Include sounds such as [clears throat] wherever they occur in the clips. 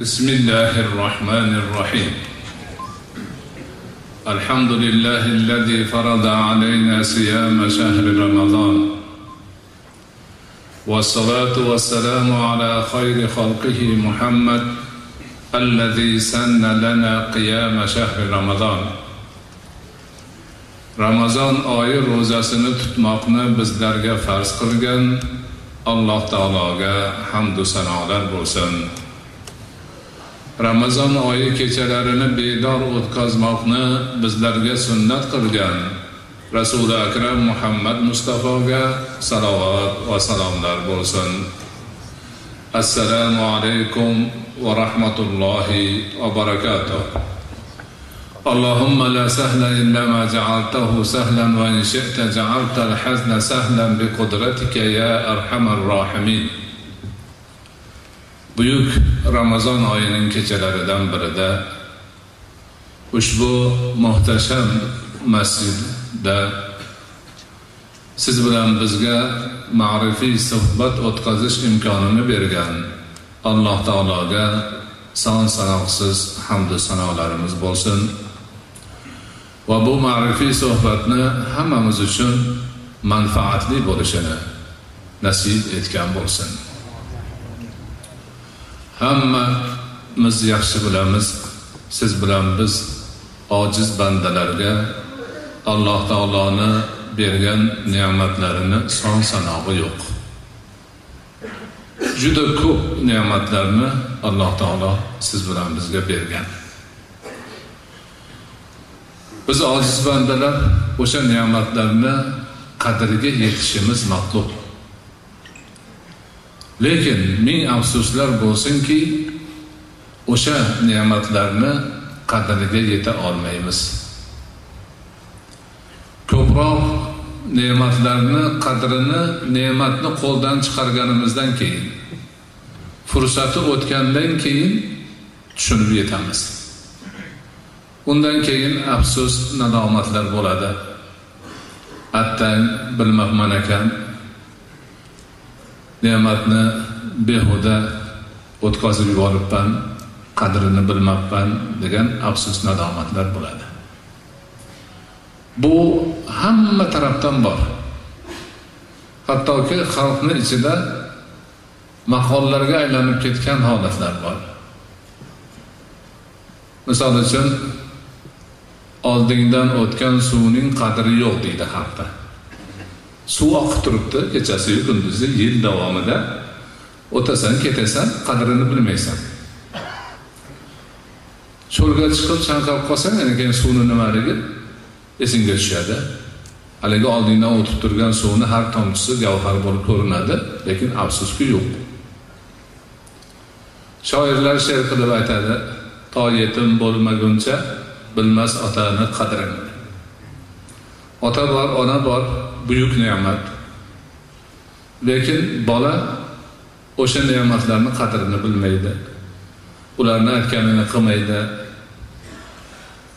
بسم الله الرحمن الرحيم. الحمد لله الذي فرض علينا صيام شهر رمضان. والصلاة والسلام على خير خلقه محمد الذي سن لنا قيام شهر رمضان ramazon oyi ro'zasini tutmoqni bizlarga farz qilgan alloh taologa hamdu sanolar bo'lsin ramazon oyi kechalarini bedor o'tkazmoqni bizlarga sunnat qilgan rasuli akram muhammad mustafoga salovat va salomlar bo'lsin السلام عليكم ورحمة الله وبركاته. اللهم لا سهل إلا ما جعلته سهلا وإن شئت جعلت الحزن سهلا بقدرتك يا أرحم الراحمين. بيوك رمضان آيين كجلر بردا أشبو مهتشم مسجد siz bilan bizga ma'rifiy suhbat o'tkazish imkonini bergan. Alloh taologa son sanoqsiz hamdu sanolarimiz bo'lsin. Va bu ma'rifiy suhbatni hammamiz uchun manfaatli bo'lishini nasib etgan bo'lsin. Hammamiz yaxshi bilamiz. Siz bilan biz ojiz bandalarga alloh taoloni bergan ne'matlarini son sanog'i yo'q. Juda ko'p ne'matlarni alloh taolo siz bilan bizga bergan. Biz ojiz bandalar o'sha ne'matlarni qadriga yetishimiz matlub. Lekin ming afsuslar bo'lsinki o'sha ne'matlarni qadriga yeta olmaymiz. Ko'proq ne'matlarni qadrini ne'matni qo'ldan chiqarganimizdan keyin fursati o'tgandan keyin tushunib yetamiz. Undan keyin afsus nadomatlar bo'ladi. Attang bilmabman ekan ne'matni behuda o'tkazib yuboribman qadrini bilmabman degan afsus nadomatlar bo'ladi. Bu hamma tarafdan bor. Hattoki xalqni ichida maqollarga aylanib ketgan holatlar bor. Misol uchun oldingdan o'tgan suvning qadri yo'q deydi xalqda. Suv oqib turibdi kechasiyu kunduzi yil davomida. O'tasan ketasan qadrini bilmaysan. Cho'lga chiqib chanqab qolsang keyin suvni nimaligi esingga tushadi haligi oldingdan o'tib turgan suvni har tomchisi gavhar bo'lib ko'rinadi lekin afsuski yo'q. Shoirlar she'r qilib aytadi to yetim bo'lmaguncha bilmas otani qadrini ota bor ona bor buyuk ne'mat. Lekin bola o'sha ne'matlarni qadrini bilmaydi. Ularni aytganini qilmaydi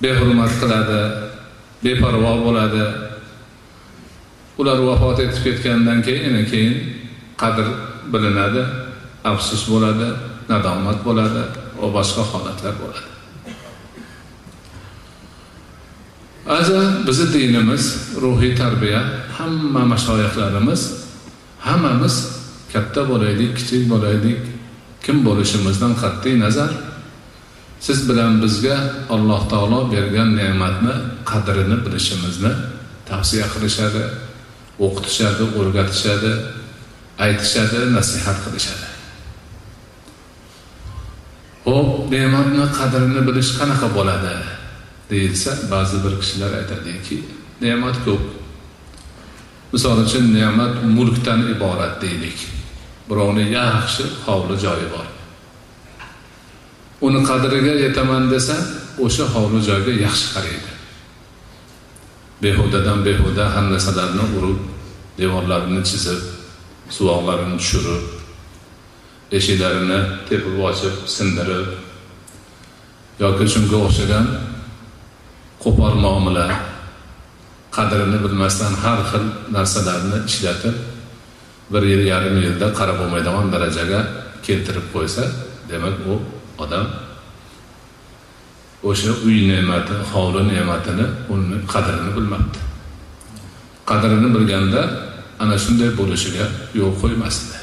behurmat qiladi beparvo bo'ladi. Ular vafot etib ketgandan keyin keyin qadr bilinadi afsus bo'ladi nadomat bo'ladi va boshqa holatlar bo'ladi. Aza bizni dinimiz ruhiy tarbiya hamma mashoyihlarimiz hammamiz katta bo'laylik kichik bo'laylik kim bo'lishimizdan qat'iy nazar siz bilan bizga alloh taolo bergan ne'matni qadrini bilishimizni tavsiya qilishadi o'qitishadi o'rgatishadi aytishadi nasihat qilishadi. Ho'p ne'matni qadrini bilish qanaqa bo'ladi? Deyilsa ba'zi bir kishilar aytadiki ne'mat ko'p. Misol uchun ne'mat mulkdan iborat deylik. Birovni yaxshi hovli joyi bor. Uni qadriga yetaman desa o'sha hovli joyga yaxshi qaraydi. Behudadan behuda har narsalarni urib devorlarini chizib suvoqlarini tushirib eshiklarini tepib ochib sindirib yoki shunga o'xshagan qo'pol muomala qadrini bilmasdan har xil narsalarni ishlatib bir yil yarim yilda qarab bo'lmaydigan darajaga keltirib qo'ysa demak u odam o'sha uy ne'mati hovli ne'matini uni qadrini bilmabdi. Qadrini bilganda ana shunday bo'lishiga yo'l qo'ymasdi.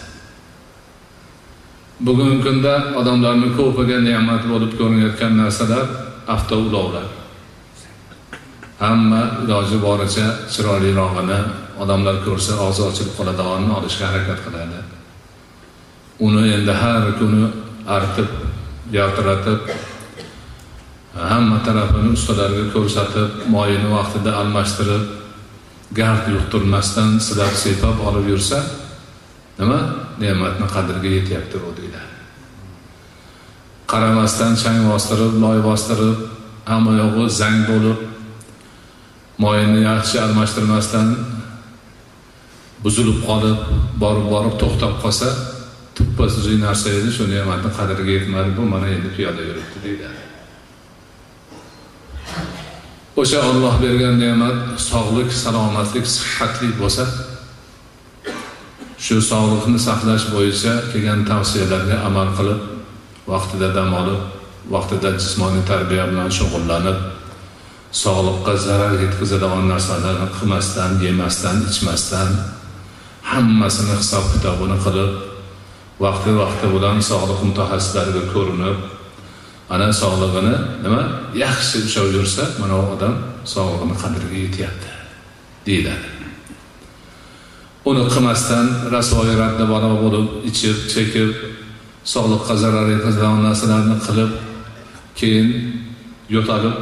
Bugungi kunda odamlarni ko'piga ne'mat bo'lib ko'rinayotgan narsalar avtoulovlar. Hamma iloji boricha chiroylirog'ini odamlar ko'rsa og'zi ochilib qoladiganini olishga harakat qiladi. Uni endi har kuni artib yaltiratib hamma tarafini ustalarga ko'rsatib moyini vaqtida almashtirib gard yuqtirmasdan silab sepab olib yursa nima? Ne'matni qadriga yetyapti u deyiladi. Qaramasdan chang bostirib loy bostirib hamma yog'i zang bo'lib moyini yaxshi almashtirmasdan buzilib qolib borib borib to'xtab qolsa tuppa tuzuk narsa edi shu ne'matni qadriga yetmadi bu mana endi piyoda yuribdi deyiladi o'sha olloh bergan ne'mat sog'lik salomatlik sihatli bo'lsa shu sog'liqni saqlash bo'yicha kelgan tavsiyalarga amal qilib vaqtida dam olib vaqtida jismoniy tarbiya bilan shug'ullanib sog'liqqa zarar yetkazadigan narsalarni qilmasdan yemasdan ichmasdan hammasini hisob kitobini qilib vaqti vaqti bilan sog'liq mutaxassislariga ko'rinib ana sog'lig'ini nima? Yaxshi ushlab yursa mana u odam sog'lig'ini qadriga yetyapti deyiladi. Uni qilmasdan rasvoyi radda balo bo'lib ichib chekib sog'liqqa zarar yetkazadigan narsalarni qilib keyin yo'talib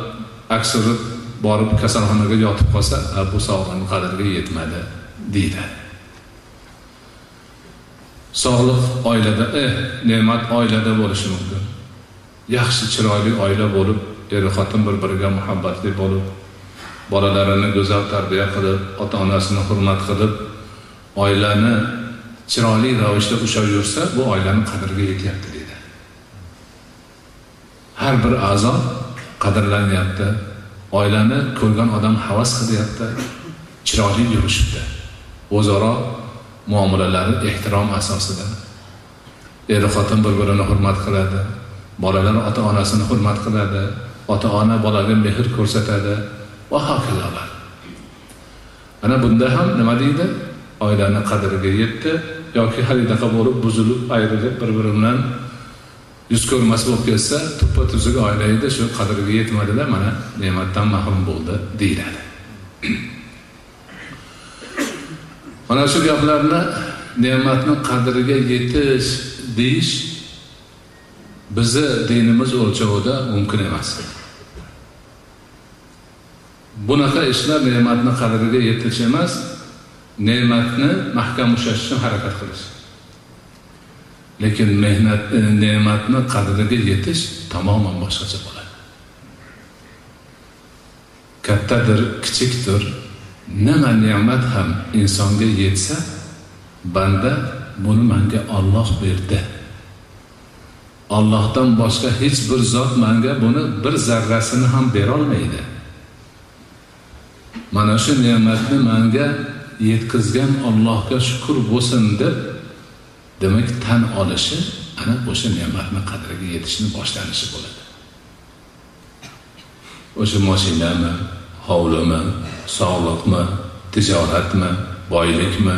aksirib borib kasalxonaga yotib qolsa bu sog'liqni qadriga yetmadi deydi sog'liq oilada e ne'mat oilada bo'lishi mumkin. Yaxshi chiroyli oila bo'lib er xotin bir biriga muhabbatli bo'lib bolalarini go'zal tarbiya qilib ota onasini hurmat qilib oilani chiroyli ravishda ushlab yursa bu oilani qadriga yetyapti deydi. Har bir a'zo qadrlanyapti oilani ko'rgan odam havas qilyapti chiroyli yurishibdi. O'zaro muomalalari ehtirom asosida. Er xotin bir birini hurmat qiladi bolalar ota onasini hurmat qiladi ota ona bolaga mehr ko'rsatadi va hokazolar ana bunda ham nima deydi? Oilani qadriga yetdi yoki halidaqa bo'lib buzilib ayrilib bir biri bilan yuz ko'rmas bo'lib ketsa tuppa tuzuk oila edi shu qadriga yetmadilar mana ne'matdan mahrum bo'ldi deyiladi. [clears throat] mana shu gaplarni ne'matni qadriga yetish deyish bizni dinimiz o'lchovida mumkin emas. Bunaqa ishlar ne'matni qadriga yetish emas ne'matni mahkam ushlash uchun harakat qilish. Lekin mehnat e, ne'matni qadriga yetish tamoman boshqacha bo'ladi. Kattadir kichikdir nima ne'mat ham insonga yetsa banda buni manga olloh berdi. Ollohdan boshqa hech bir zot manga buni bir zarrasini ham berolmaydi. Mana shu ne'matni manga yetkazgan ollohga shukur bo'lsin deb demak tan olishi ana o'sha ne'matni qadriga yetishni boshlanishi bo'ladi. O'sha mashinami hovlimi sog'liqmi tijoratmi boylikmi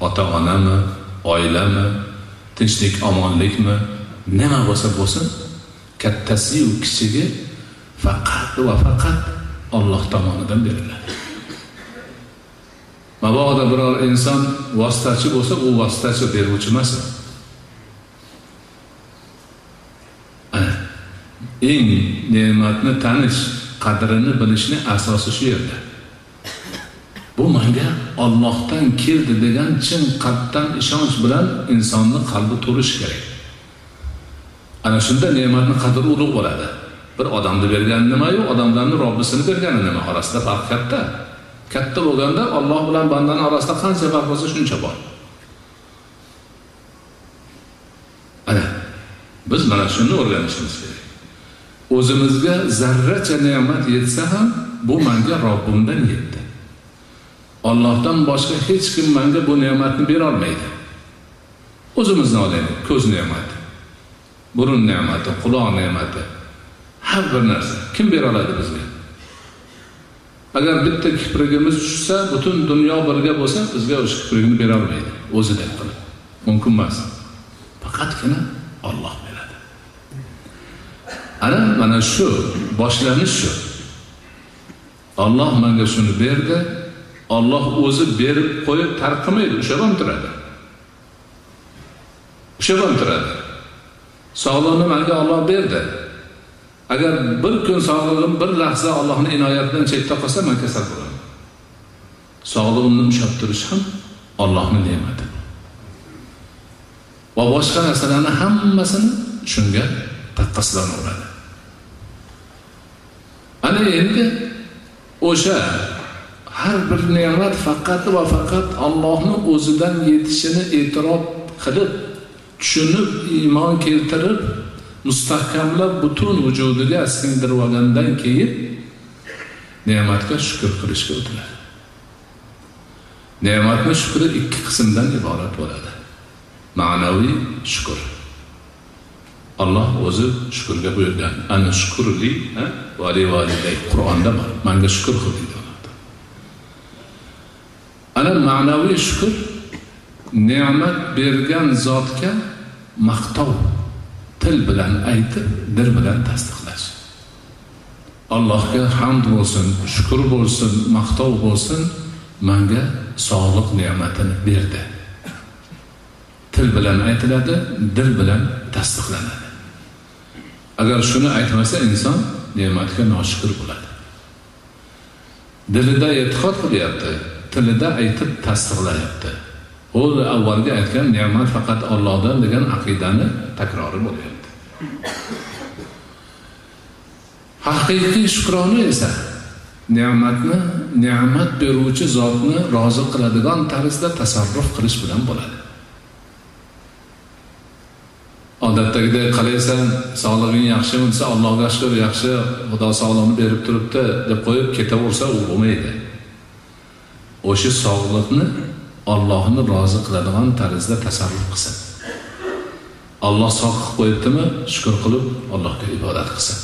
ota onami oilami tinchlik omonlikmi nima bo'lsa bo'lsin kattasiyu kichigi faqat va faqat olloh tomonidan beriladi. Mabodo biror inson vositachi bo'lsa u vositachi beruvchi emas. Eng ne'matni tanish qadrini bilishni asosi shu yerda. Bu manga ollohdan keldi degan chin qalbdan ishonch bilan insonni qalbi to'lishi kerak. Ana shunda ne'matni qadri ulug' bo'ladi. Bir odamni bergani nimayu odamlarni robbisini bergani nima? Orasida farq katta. Katta bo'lganda olloh bilan bandani orasida qancha farq bo'lsa shuncha bor. Ana biz mana shuni o'rganishimiz kerak. O'zimizga zarracha ne'mat yetsa ham bu manga robbimdan yetdi. Ollohdan boshqa hech kim manga bu ne'matni berolmaydi. O'zimizni olaylik ko'z ne'mati burun ne'mati quloq ne'mati har bir narsa. Kim bera oladi bizga? Agar bitta kiprigimiz tushsa butun dunyo birga bo'lsa bizga o'sha kiprikni berolmaydi o'zidek qilib. Mumkin emas. Faqatgina olloh beradi. Ana mana shu boshlanish shu. Olloh manga shuni berdi olloh o'zi berib qo'yib tarqamaydi ushlab ham turadi. Ushlab ham turadi. Sog'liqni manga olloh berdi. Agar bir kun sog'lig'im bir lahza allohni inoyatidan chetda qolsa man kasal bo'laman. Sog'lig'imni ushlab turish ham ollohni ne'mati. Va boshqa narsalarni hammasini shunga taqqoslanaveradi ana endi o'sha har bir ne'mat faqat va faqat Allohning o'zidan yetishini e'tirof qilib tushunib iymon keltirib mustahkamlab butun vujudiga singdirib olgandan keyin ne'matga shukur qilishga o'tiladi ne'matni shukri ikki qismdan iborat bo'ladi. Ma'naviy shukur alloh o'zi shukurga buyurgan. Ana shukurli vali validay qur'onda bor. Manga shukur qil deydi ana ma'naviy shukur ne'mat bergan zotga maqtov til bilan aytib dil bilan tasdiqlash. Allohga hamd bo'lsin shukur bo'lsin maqtov bo'lsin manga sog'liq ne'matini berdi. Til bilan aytiladi dil bilan tasdiqlanadi. Agar shuni aytmasa inson ne'matga noshukur bo'ladi. Dilida e'tiqod qilyapti tilida aytib tasdiqlayapti. U avvalgi aytgan ne'mat faqat ollohdan degan aqidani takrori bo'lyapti. Haqiqiy shukrona esa ne'matni ne'mat beruvchi zotni rozi qiladigan tarzda tasarruf qilish bilan bo'ladi. Odatdagidek qalaysan sog'lig'ing yaxshimi desa allohga shukur yaxshi xudo sog'lig'ini berib turibdi deb qo'yib ketaversa u bo'lmaydi. O'sha sog'liqni ollohni rozi qiladigan tarzda tasarruf qilsin. Olloh sog' qilib qo'yibdimi shukur qilib allohga ibodat qilsin.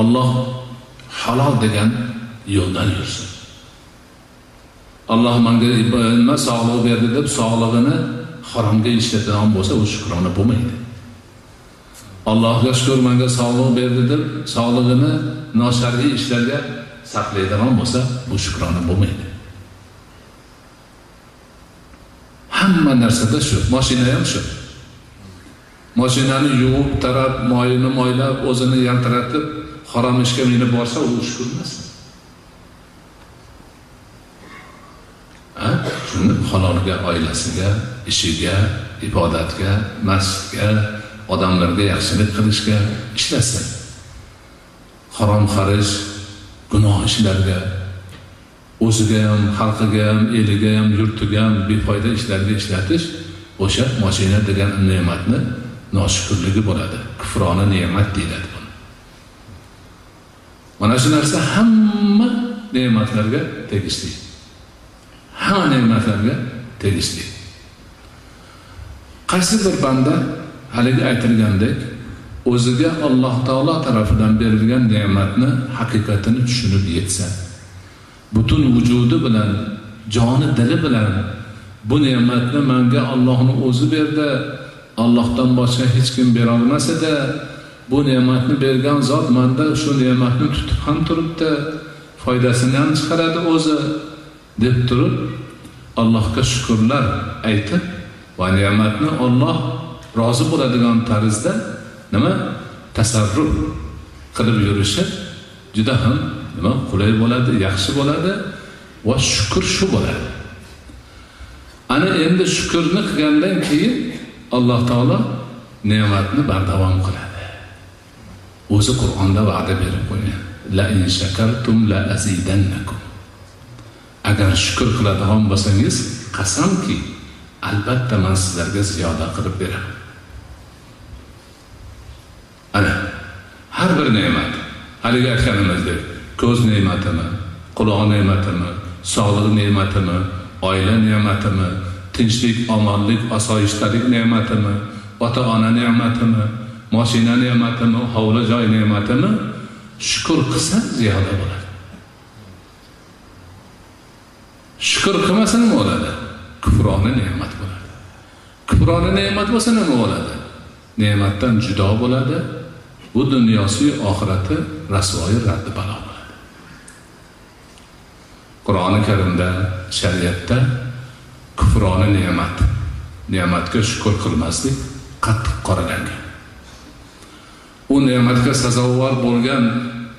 Olloh halol degan yo'ldan yursin. Alloh manga nima sog'liq berdi deb sog'lig'ini haromga ishlatadigan bo'lsa u shukrona bo'lmaydi. Allohga shukur manga sog'liq berdi deb sog'lig'ini noshar'iy ishlarga sarflaydigan bo'lsa bu shukrona bo'lmaydi. Hamma narsada shu moshina ham shu. Moshinani yuvib tarab moyini moylab o'zini yaltiratib harom ishga minib borsa u shukur emas. Shuni halolga oilasiga ishiga ibodatga masjidga odamlarga yaxshilik qilishga ishlasin. Harom xarish gunoh ishlarga o'ziga ham xalqiga ham eliga ham yurtiga ham befoyda ishlarga ishlatish o'sha moshina degan ne'matni noshukurligi bo'ladi. Kufrona ne'mat deyiladi buni. Mana shu narsa hamma ne'matlarga tegishli. Hamma ne'matlarga tegishli qaysi bir banda haligi aytilgandek o'ziga alloh taolo tarafidan berilgan ne'matni haqiqatini tushunib yetsa butun vujudi bilan joni dili bilan bu ne'matni manga ollohni o'zi berdi ollohdan boshqa hech kim berolmas edi bu ne'matni bergan zot manda shu ne'matni tutib ham turibdi foydasini ham chiqaradi o'zi. Deb turib allohga shukurlar aytib va ne'matni olloh rozi bo'ladigan tarzda nima? Tasarruf qilib yurishi juda ham nima? Qulay bo'ladi yaxshi bo'ladi va shukur shu bo'ladi. Ana endi shukurni qilgandan keyin alloh taolo ne'matni bardavom qiladi. O'zi qur'onda va'da berib qo'ygan. La in shakartum la azidannakum. Agar shukur qiladigan bo'lsangiz qasamki albatta man sizlarga ziyoda qilib beraman. Ana har bir ne'mat haligi aytganimizdek ko'z ne'matimi quloq ne'matimi sog'liq ne'matimi oila ne'matimi tinchlik omonlik osoyishtalik ne'matimi ota ona ne'matimi moshina ne'matimi hovli joy ne'matimi shukur qilsa ziyoda bo'ladi shukur qilmasa nima bo'ladi? Kufroni ne'mat bo'ladi. Kufroni ne'mat bo'lsa nima bo'ladi? Ne'matdan judo bo'ladi. Bu dunyosi oxirati rasvoyi raddi balo bo'ladi. Qur'oni karimda shariatda kufroni ne'mat ne'matga shukur qilmaslik qattiq qoralangan. U ne'matga sazovor bo'lgan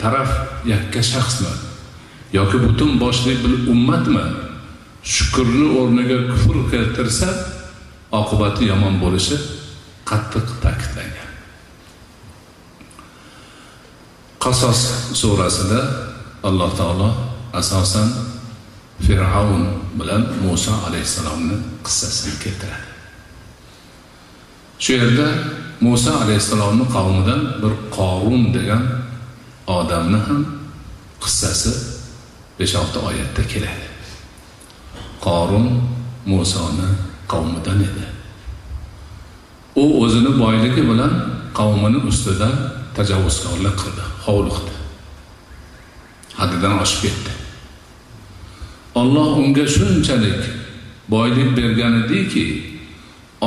taraf yakka shaxsmi yoki butun boshli bir ummatmi? Shukurni o'rniga kufr keltirsa oqibati yomon bo'lishi qattiq ta'kidlangan. Qasos surasida alloh taolo asosan fir'avn bilan muso alayhissalomni qissasini keltiradi. Shu yerda muso alayhissalomni qavmidan bir qorun degan odamni ham qissasi besh olti oyatda keladi. Qorun musoni qavmidan edi. U o'zini boyligi bilan qavmini ustidan tajovuzkorlik qildi hovliqdi haddidan oshib ketdi. Olloh unga shunchalik boylik bergan ediki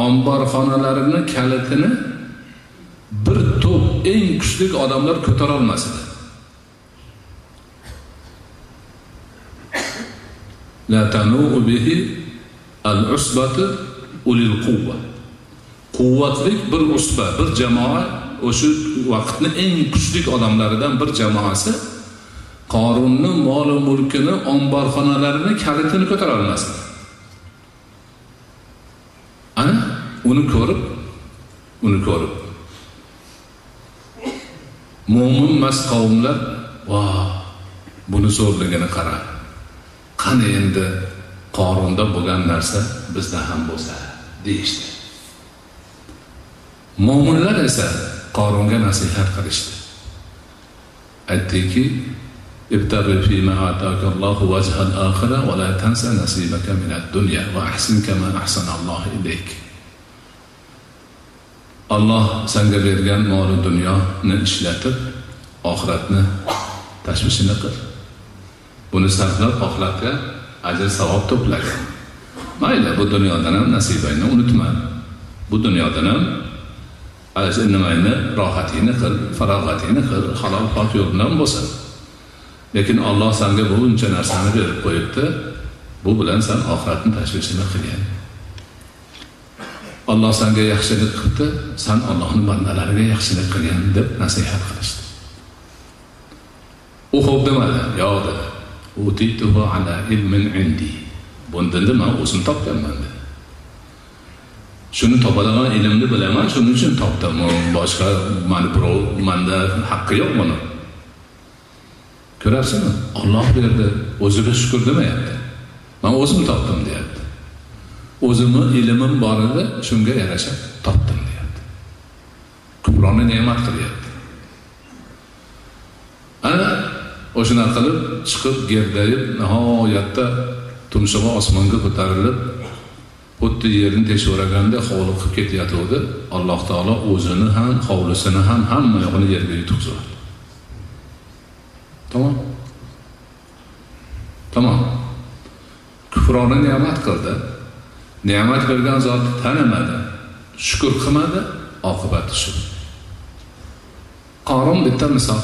omborxonalarini kalitini bir to'p eng kuchli odamlar ko'tarolmas edi. La tanu'u bihi al-usbatu ulil quvva quvvatli bir usba bir jamoa o'sha vaqtni eng kuchli odamlaridan bir jamoasi qorunni moli mulkini omborxonalarini kalitini ko'tara olmasdi. Ana uni ko'rib uni ko'rib. Mo'minmas qavmlar va buni zo'rligini qara. qani endi qorunda bo'lgan narsa bizda ham bo'lsa deyishdi mo'minlar esa qorunga nasihat qilishdi aytdiki ابتغ فيما آتاك الله وجه الآخرة ولا تنسى نصيبك من الدنيا وأحسن كما أحسن الله إليك alloh senga bergan moli dunyoni ishlatib oxiratni tashvishini qil Buni sarflab oxiratga ajr savob to'plagan. Mayli bu dunyodan ham nasibangni unutma. Bu dunyodan ham nimangni rohatingni qil farog'atingni qil halol pok yo'ldan bo'lsin lekin olloh sanga buncha narsani berib qo'yibdi bu bilan san oxiratni tashvishini qilgin olloh sanga yaxshilik qilibdi san ollohni bandalariga yaxshilik qilgin deb nasihat qilishdi. U ho'p demadi yo'q dedi. Utituhu ala ilmin indi buni man o'zim topganman dedi shuni topadigan ilmni bilaman shuning uchun topdim boshqa mani birov manda haqqi yo'q buni ko'rasizmi olloh berdi o'ziga shukur demayapti man o'zim topdim deyapti o'zimni ilmim bor edi shunga yarasha topdim deyapti ko'prokni ne'mat qilyapti ana o'shanaqa qilib chiqib gerdayib nihoyatda tumshug'i osmonga ko'tarilib xuddi yerni teshaveraganda hovli qilib ketayotgandi alloh taolo o'zini ham hovlisini ham hamma yog'ini yerga yutqizadi tamom tamom kufroni ne'mat qildi. Ne'mat bergan zotni tanimadi shukur qilmadi oqibati shu qorin bitta misol.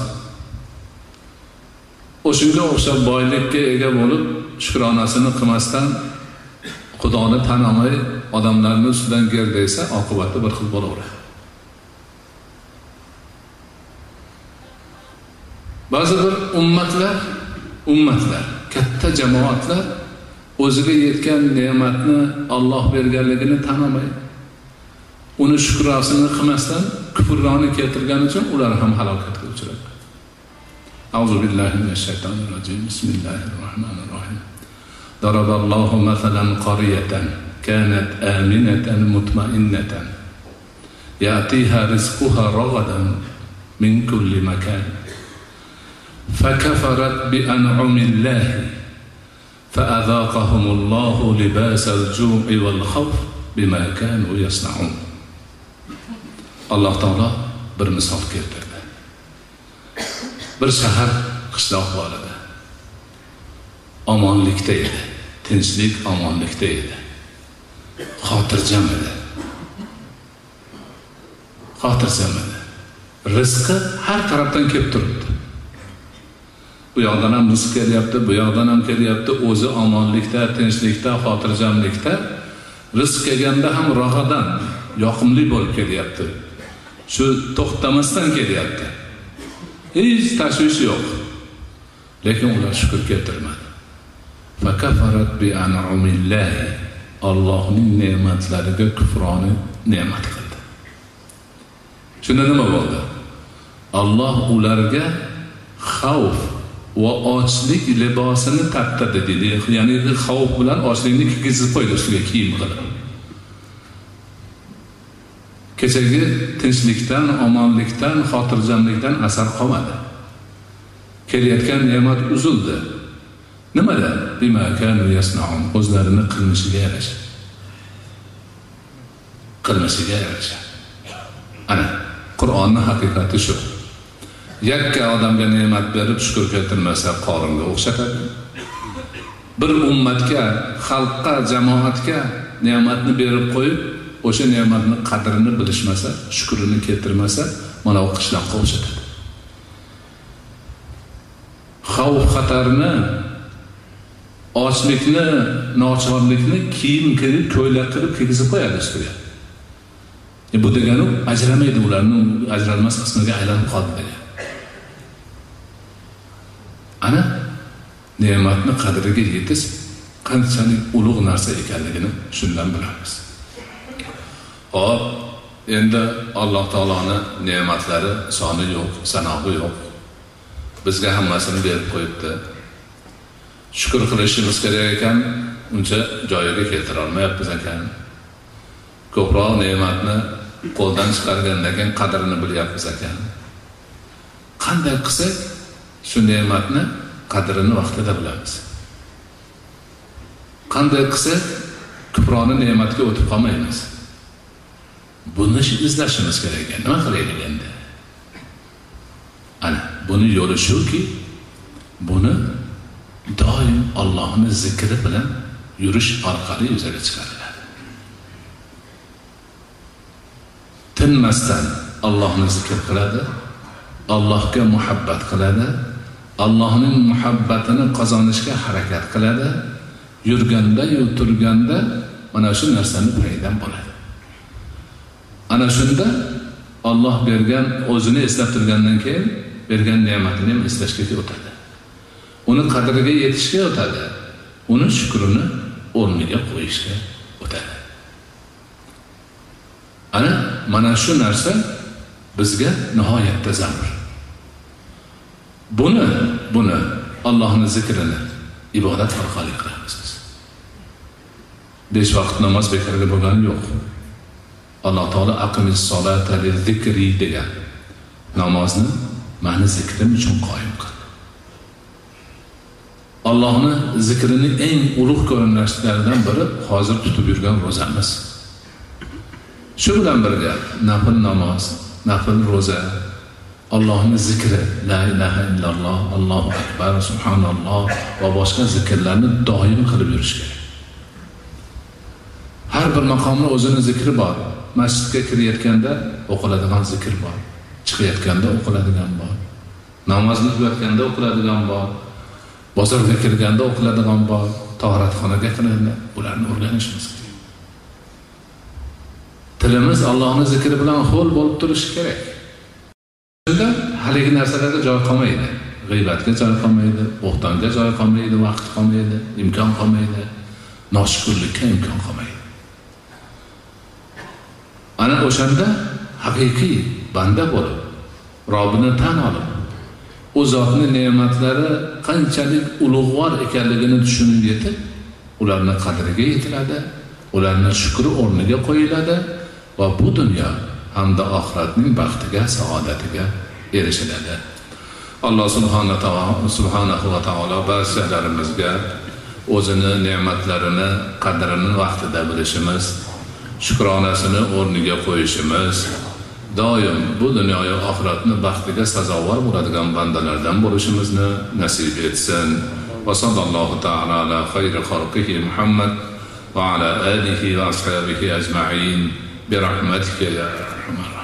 O'shanga o'xshab boylikka ega bo'lib shukronasini qilmasdan xudoni tanimay odamlarni ustidan gerdaysa oqibati bir xil bo'laveradi. Ba'zi bir ummatlar ummatlar katta jamoatlar o'ziga yetgan ne'matni olloh berganligini tanimay uni shukrosini qilmasdan kufroni keltirgani uchun ular ham halokatga uchradi. أعوذ بالله من الشيطان الرجيم. بسم الله الرحمن الرحيم. ضرب الله مثلا قرية كانت آمنة مطمئنة. يأتيها رزقها رغدا من كل مكان. فكفرت بأنعم الله فأذاقهم الله لباس الجوع والخوف بما كانوا يصنعون. الله تعالى misol keltirdi bir shahar qishloq bor edi omonlikda edi tinchlik omonlikda edi. Xotirjam edi. Xotirjam edi. Rizqi har tarafdan kelib turibdi. Bu yoqdan ham rizq kelyapti bu yoqdan ham kelyapti. O'zi omonlikda tinchlikda xotirjamlikda. Rizq kelganda ham rog'adan yoqimli bo'lib kelyapti. Shu to'xtamasdan kelyapti. Hech tashvish yo'q lekin ular shukur keltirmadi allohning ne'matlariga kufroni ne'mat qildi shunda nima bo'ldi? Alloh ularga xavf va ochlik libosini tattadi deydi ya'ni xavf bilan ochlikni kiygizib qo'ydi ustiga kiyim qilib. Kechagi tinchlikdan omonlikdan xotirjamlikdan asar qolmadi. Kelayotgan ne'mat uzildi. Nimada? O'zlarini qilmishiga yarasha. Qilmishiga yarasha. Ana qur'onni haqiqati shu. Yakka odamga ne'mat berib shukur keltirmasa qoringa o'xshatadi. Bir ummatga xalqqa jamoatga ne'matni berib qo'yib o'sha ne'matni qadrini bilishmasa shukrini keltirmasa mana bu qishloqqa o'xshatadi. Xavf xatarni ochlikni nochorlikni kiyim kirib ko'ylak qilib kiygizib qo'yadi ustiga. E bu degani ajramaydi ularni ajralmas qismiga aylanib qoldi degan. Ana ne'matni qadriga yetish qanchalik ulug' narsa ekanligini shundan bilamiz. Hop endi alloh taoloni ne'matlari soni yo'q sanog'i yo'q. Bizga hammasini berib qo'yibdi. Shukur qilishimiz kerak ekan uncha joyiga keltira olmayapmiz ekan. Ko'proq ne'matni qo'ldan chiqargandan keyin qadrini bilyapmiz ekan. Qanday qilsak shu ne'matni qadrini vaqtida bilamiz. Qanday qilsak kuproni ne'matga o'tib qolmaymiz. Buni izlashimiz kerak ekan. Nima qilaylik endi? Ana buni yo'li shuki buni doim ollohni zikri bilan yurish orqali yuzaga chiqariladi tinmasdan ollohni zikr qiladi allohga muhabbat qiladi allohning muhabbatini qozonishga harakat qiladi yurgandayu turganda mana shu narsani paydan bo'ladi. Ana shunda olloh bergan o'zini eslab turgandan keyin bergan ne'matini ham eslashga o'tadi. Uni qadriga yetishga o'tadi. Uni shukrini o'rniga qo'yishga o'tadi. Ana mana shu narsa bizga nihoyatda zarur buni buni allohni zikrini ibodat orqali qilamiz biz. Besh vaqt namoz bekorga bo'lgani yo'q. Alloh taolo aqimis solata zikri degan namozni mani zikrim uchun qoyim qil allohni zikrini eng ulug' ko'rinishlaridan biri hozir tutib yurgan ro'zamiz. Shu bilan birga nafl namoz nafl ro'za allohni zikri la ilaha illalloh allohu akbar subhanalloh va boshqa zikrlarni doim qilib yurish kerak. Har bir maqomni o'zini zikri bor. Masjidga kirayotganda o'qiladigan zikr bor. Chiqayotganda o'qiladigan bor. Namozni tugatganda o'qiladigan bor. Bozorga kirganda o'qiladigan bor. Tohratxonaga kirganda ularni o'rganishimiz kerak tilimiz allohni zikri bilan ho'l bo'lib turishi kerak. Haligi narsalarga joy qolmaydi. G'iybatga joy qolmaydi bo'xtonga joy qolmaydi vaqt qolmaydi imkon qolmaydi. Noshukurlikka imkon qolmaydi. Ana o'shanda haqiqiy banda bo'lib robbini tan olib u zotni ne'matlari qanchalik ulug'vor ekanligini tushunib yetib ularni qadriga yetiladi ularni shukri o'rniga qo'yiladi va bu dunyo hamda oxiratning baxtiga saodatiga erishiladi. Alloh subhanahu va taolo barchalarimizga o'zini ne'matlarini qadrini vaqtida bilishimiz shukronasini o'rniga qo'yishimiz doim bu dunyoyu oxiratni baxtiga sazovor bo'ladigan bandalardan bo'lishimizni nasib etsin va sallallohu taala ala xayri xalqihi muhammad va ala alihi va ashabihi ajmain برحمتك يا ارحم الراحمين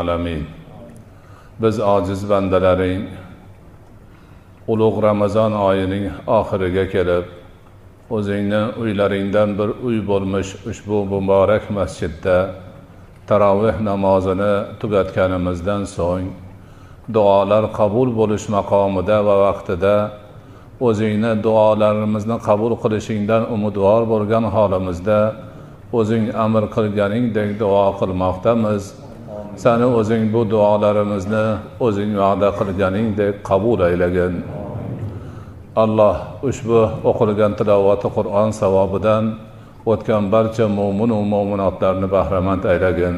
alamin. Biz ojiz bandalaring ulug' ramazon oyining oxiriga kelib o'zingni uylaringdan bir uy bo'lmish ushbu muborak masjidda taroveh namozini tugatganimizdan so'ng duolar qabul bo'lish maqomida va vaqtida o'zingni duolarimizni qabul qilishingdan umidvor bo'lgan holimizda o'zing amr qilganingdek duo qilmoqdamiz. Sani o'zing bu duolarimizni o'zing va'da qilganingdek qabul aylagin. Alloh ushbu o'qilgan tilovati qur'on savobidan o'tgan barcha mo'minu mo'minotlarni bahramand aylagin.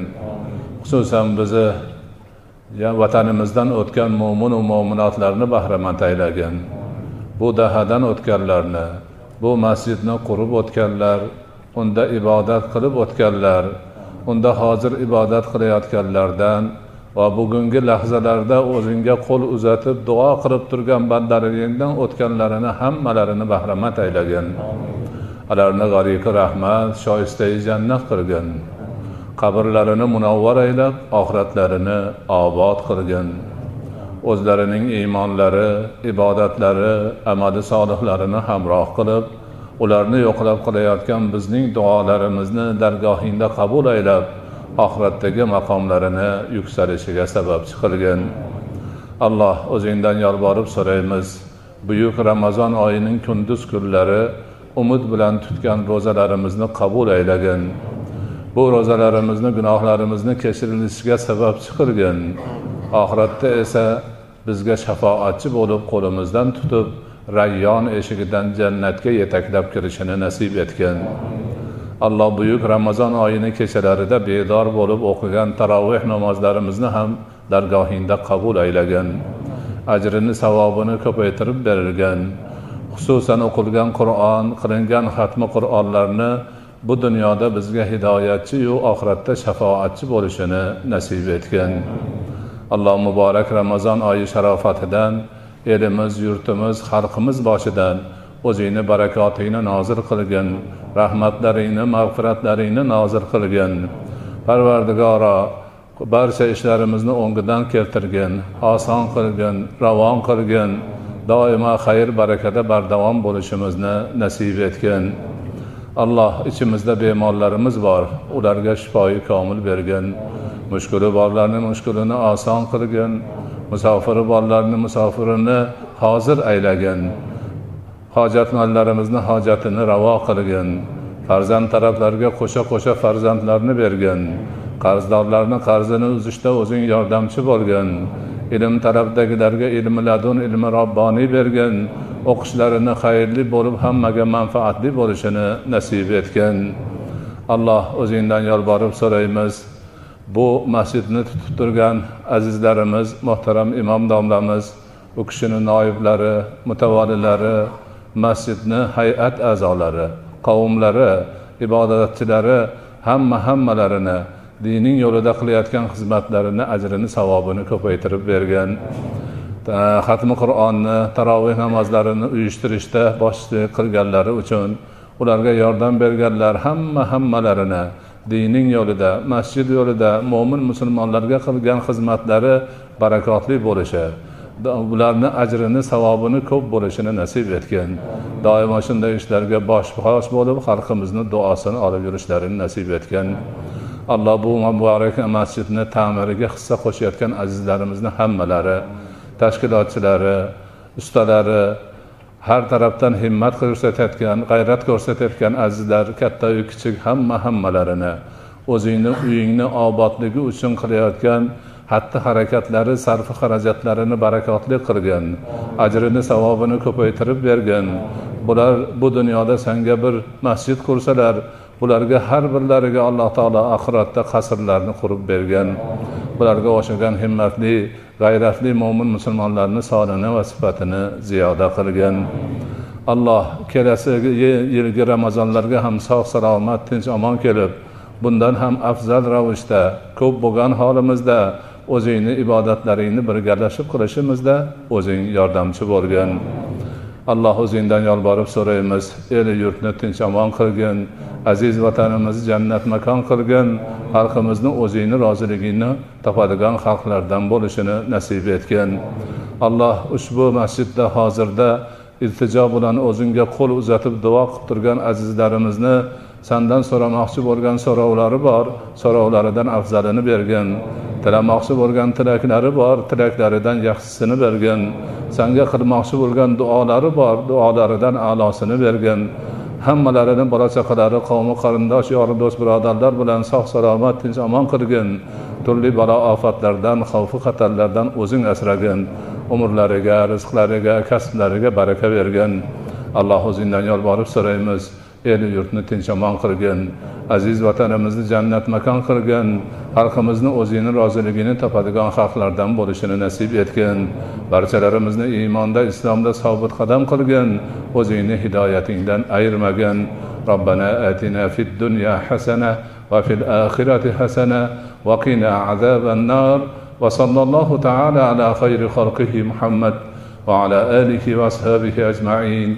Xususan bizni vatanimizdan o'tgan mo'minu mo'minotlarni bahramand aylagin. Bu dahadan o'tganlarni bu masjidni qurib o'tganlar unda ibodat qilib o'tganlar unda hozir ibodat qilayotganlardan va bugungi lahzalarda o'zingga qo'l uzatib duo qilib turgan bandalaringdan o'tganlarini hammalarini bahramand aylagin ularni g'ariqi rahmat shoistai jannat qilgin qabrlarini munavvar aylab oxiratlarini obod qilgin o'zlarining iymonlari ibodatlari amali solihlarini hamroh qilib ularni yo'qlab qilayotgan bizning duolarimizni dargohingda qabul aylab oxiratdagi maqomlarini yuksalishiga sababchi qilgin alloh o'zingdan yolborib so'raymiz. Buyuk ramazon oyining kunduz kunlari umid bilan tutgan ro'zalarimizni qabul aylagin. Bu ro'zalarimizni gunohlarimizni kechirilishiga sababchi qilgin oxiratda esa bizga shafoatchi bo'lib qo'limizdan tutib rayyon eshigidan jannatga yetaklab kirishini nasib etgin alloh buyuk ramazon oyini kechalarida bedor bo'lib o'qigan taroveh namozlarimizni ham dargohingda qabul aylagin ajrini savobini ko'paytirib berilgin xususan o'qilgan qur'on qilingan xatmi qur'onlarni bu dunyoda bizga hidoyatchiyu oxiratda shafoatchi bo'lishini nasib etgin alloh muborak ramazon oyi sharofatidan elimiz yurtimiz xalqimiz boshidan o'zingni barakotingni nozil qilgin rahmatlaringni mag'firatlaringni nozil qilgin. Parvardigoro barcha ishlarimizni o'ngidan keltirgin oson qilgin ravon qilgin doimo xayr barakada bardavom bo'lishimizni nasib etgin. Alloh ichimizda bemorlarimiz bor ularga shifoyi komil bergin. Mushkuli borlarni mushkulini oson qilgin musofiri borlarni musofirini hozir aylagin hojatmandlarimizni hojatini ravo qilgin farzand taraflarga qo'sha qo'sha farzandlarni bergin qarzdorlarni qarzini uzishda o'zing yordamchi bo'lgin ilm tarafdagilarga ilmi ladun ilmi robboniy bergin o'qishlarini xayrli bo'lib hammaga manfaatli bo'lishini nasib etgin alloh o'zingdan yolborib so'raymiz. Bu masjidni tutib turgan azizlarimiz muhtaram imom domlamiz u kishini noiblari mutavolilari masjidni hay'at a'zolari qavmlari ibodatchilari hamma hammalarini dining yo'lida qilayotgan xizmatlarini ajrini savobini ko'paytirib bergin xatmi qur'onni taroveh namozlarini uyushtirishda boshchilik qilganlari uchun ularga yordam berganlar hamma hammalarini dinning yo'lida masjid yo'lida mo'min musulmonlarga qilgan xizmatlari barakotli bo'lishi ularni ajrini savobini ko'p bo'lishini nasib etgin doimo shunday ishlarga bosh bosh bo'lib xalqimizni duosini olib yurishlarini nasib etgin alloh bu muborak masjidni ta'miriga hissa qo'shayotgan azizlarimizni hammalari tashkilotchilari ustalari har tarafdan himmat ko'rsatayotgan g'ayrat ko'rsatayotgan azizlar kattayu kichik hamma hammalarini o'zingni uyingni obodligi uchun qilayotgan xatti harakatlari sarfi xarajatlarini barakotli qilgin ajrini savobini ko'paytirib bergin. Bular bu dunyoda senga bir masjid qursalar bularga har birlariga alloh taolo oxiratda qasrlarni qurib bergan bularga o'xshagan himmatli g'ayratli mo'min musulmonlarni sonini va sifatini ziyoda qilgin. Alloh kelasi yilgi ramazonlarga ham sog' salomat tinch omon kelib bundan ham afzal ravishda ko'p bo'lgan holimizda o'zingni ibodatlaringni birgalashib qilishimizda o'zing yordamchi bo'lgin. Alloh o'zingdan yolborib so'raymiz. El yurtni tinch omon qilgin aziz vatanimizni jannat makon qilgin xalqimizni o'zingni roziligingni topadigan xalqlardan bo'lishini nasib etgin. Alloh ushbu masjidda hozirda iltijo bilan o'zingga qo'l uzatib duo qilib turgan azizlarimizni sandan so'ramoqchi bo'lgan so'rovlari bor so'rovlaridan afzalini bergin. Tilamoqchi bo'lgan tilaklari bor tilaklaridan yaxshisini bergin. Sanga qilmoqchi bo'lgan duolari bor duolaridan a'losini bergin. Hammalarini bola chaqalari qavmi qarindosh yori do'st birodarlar bilan sog' salomat tinch omon qilgin. Turli balo ofatlardan xavfi xatarlardan o'zing asragin. Umrlariga rizqlariga kasblariga baraka bergin. Alloh o'zingdan yolvorib so'raymiz. el yurtni tinch omon qilgin aziz vatanimizni jannat makon qilgin xalqimizni o'zingni roziligini topadigan xalqlardan bo'lishini nasib etgin barchalarimizni iymonda islomda sobit qadam qilgin o'zingni hidoyatingdan ayirmagin ربنا آتنا في الدنيا حسنة وفي الآخرة حسنة وقنا عذاب النار وصلى الله تعالى على خير خلقه محمد وعلى آله وأصحابه أجمعين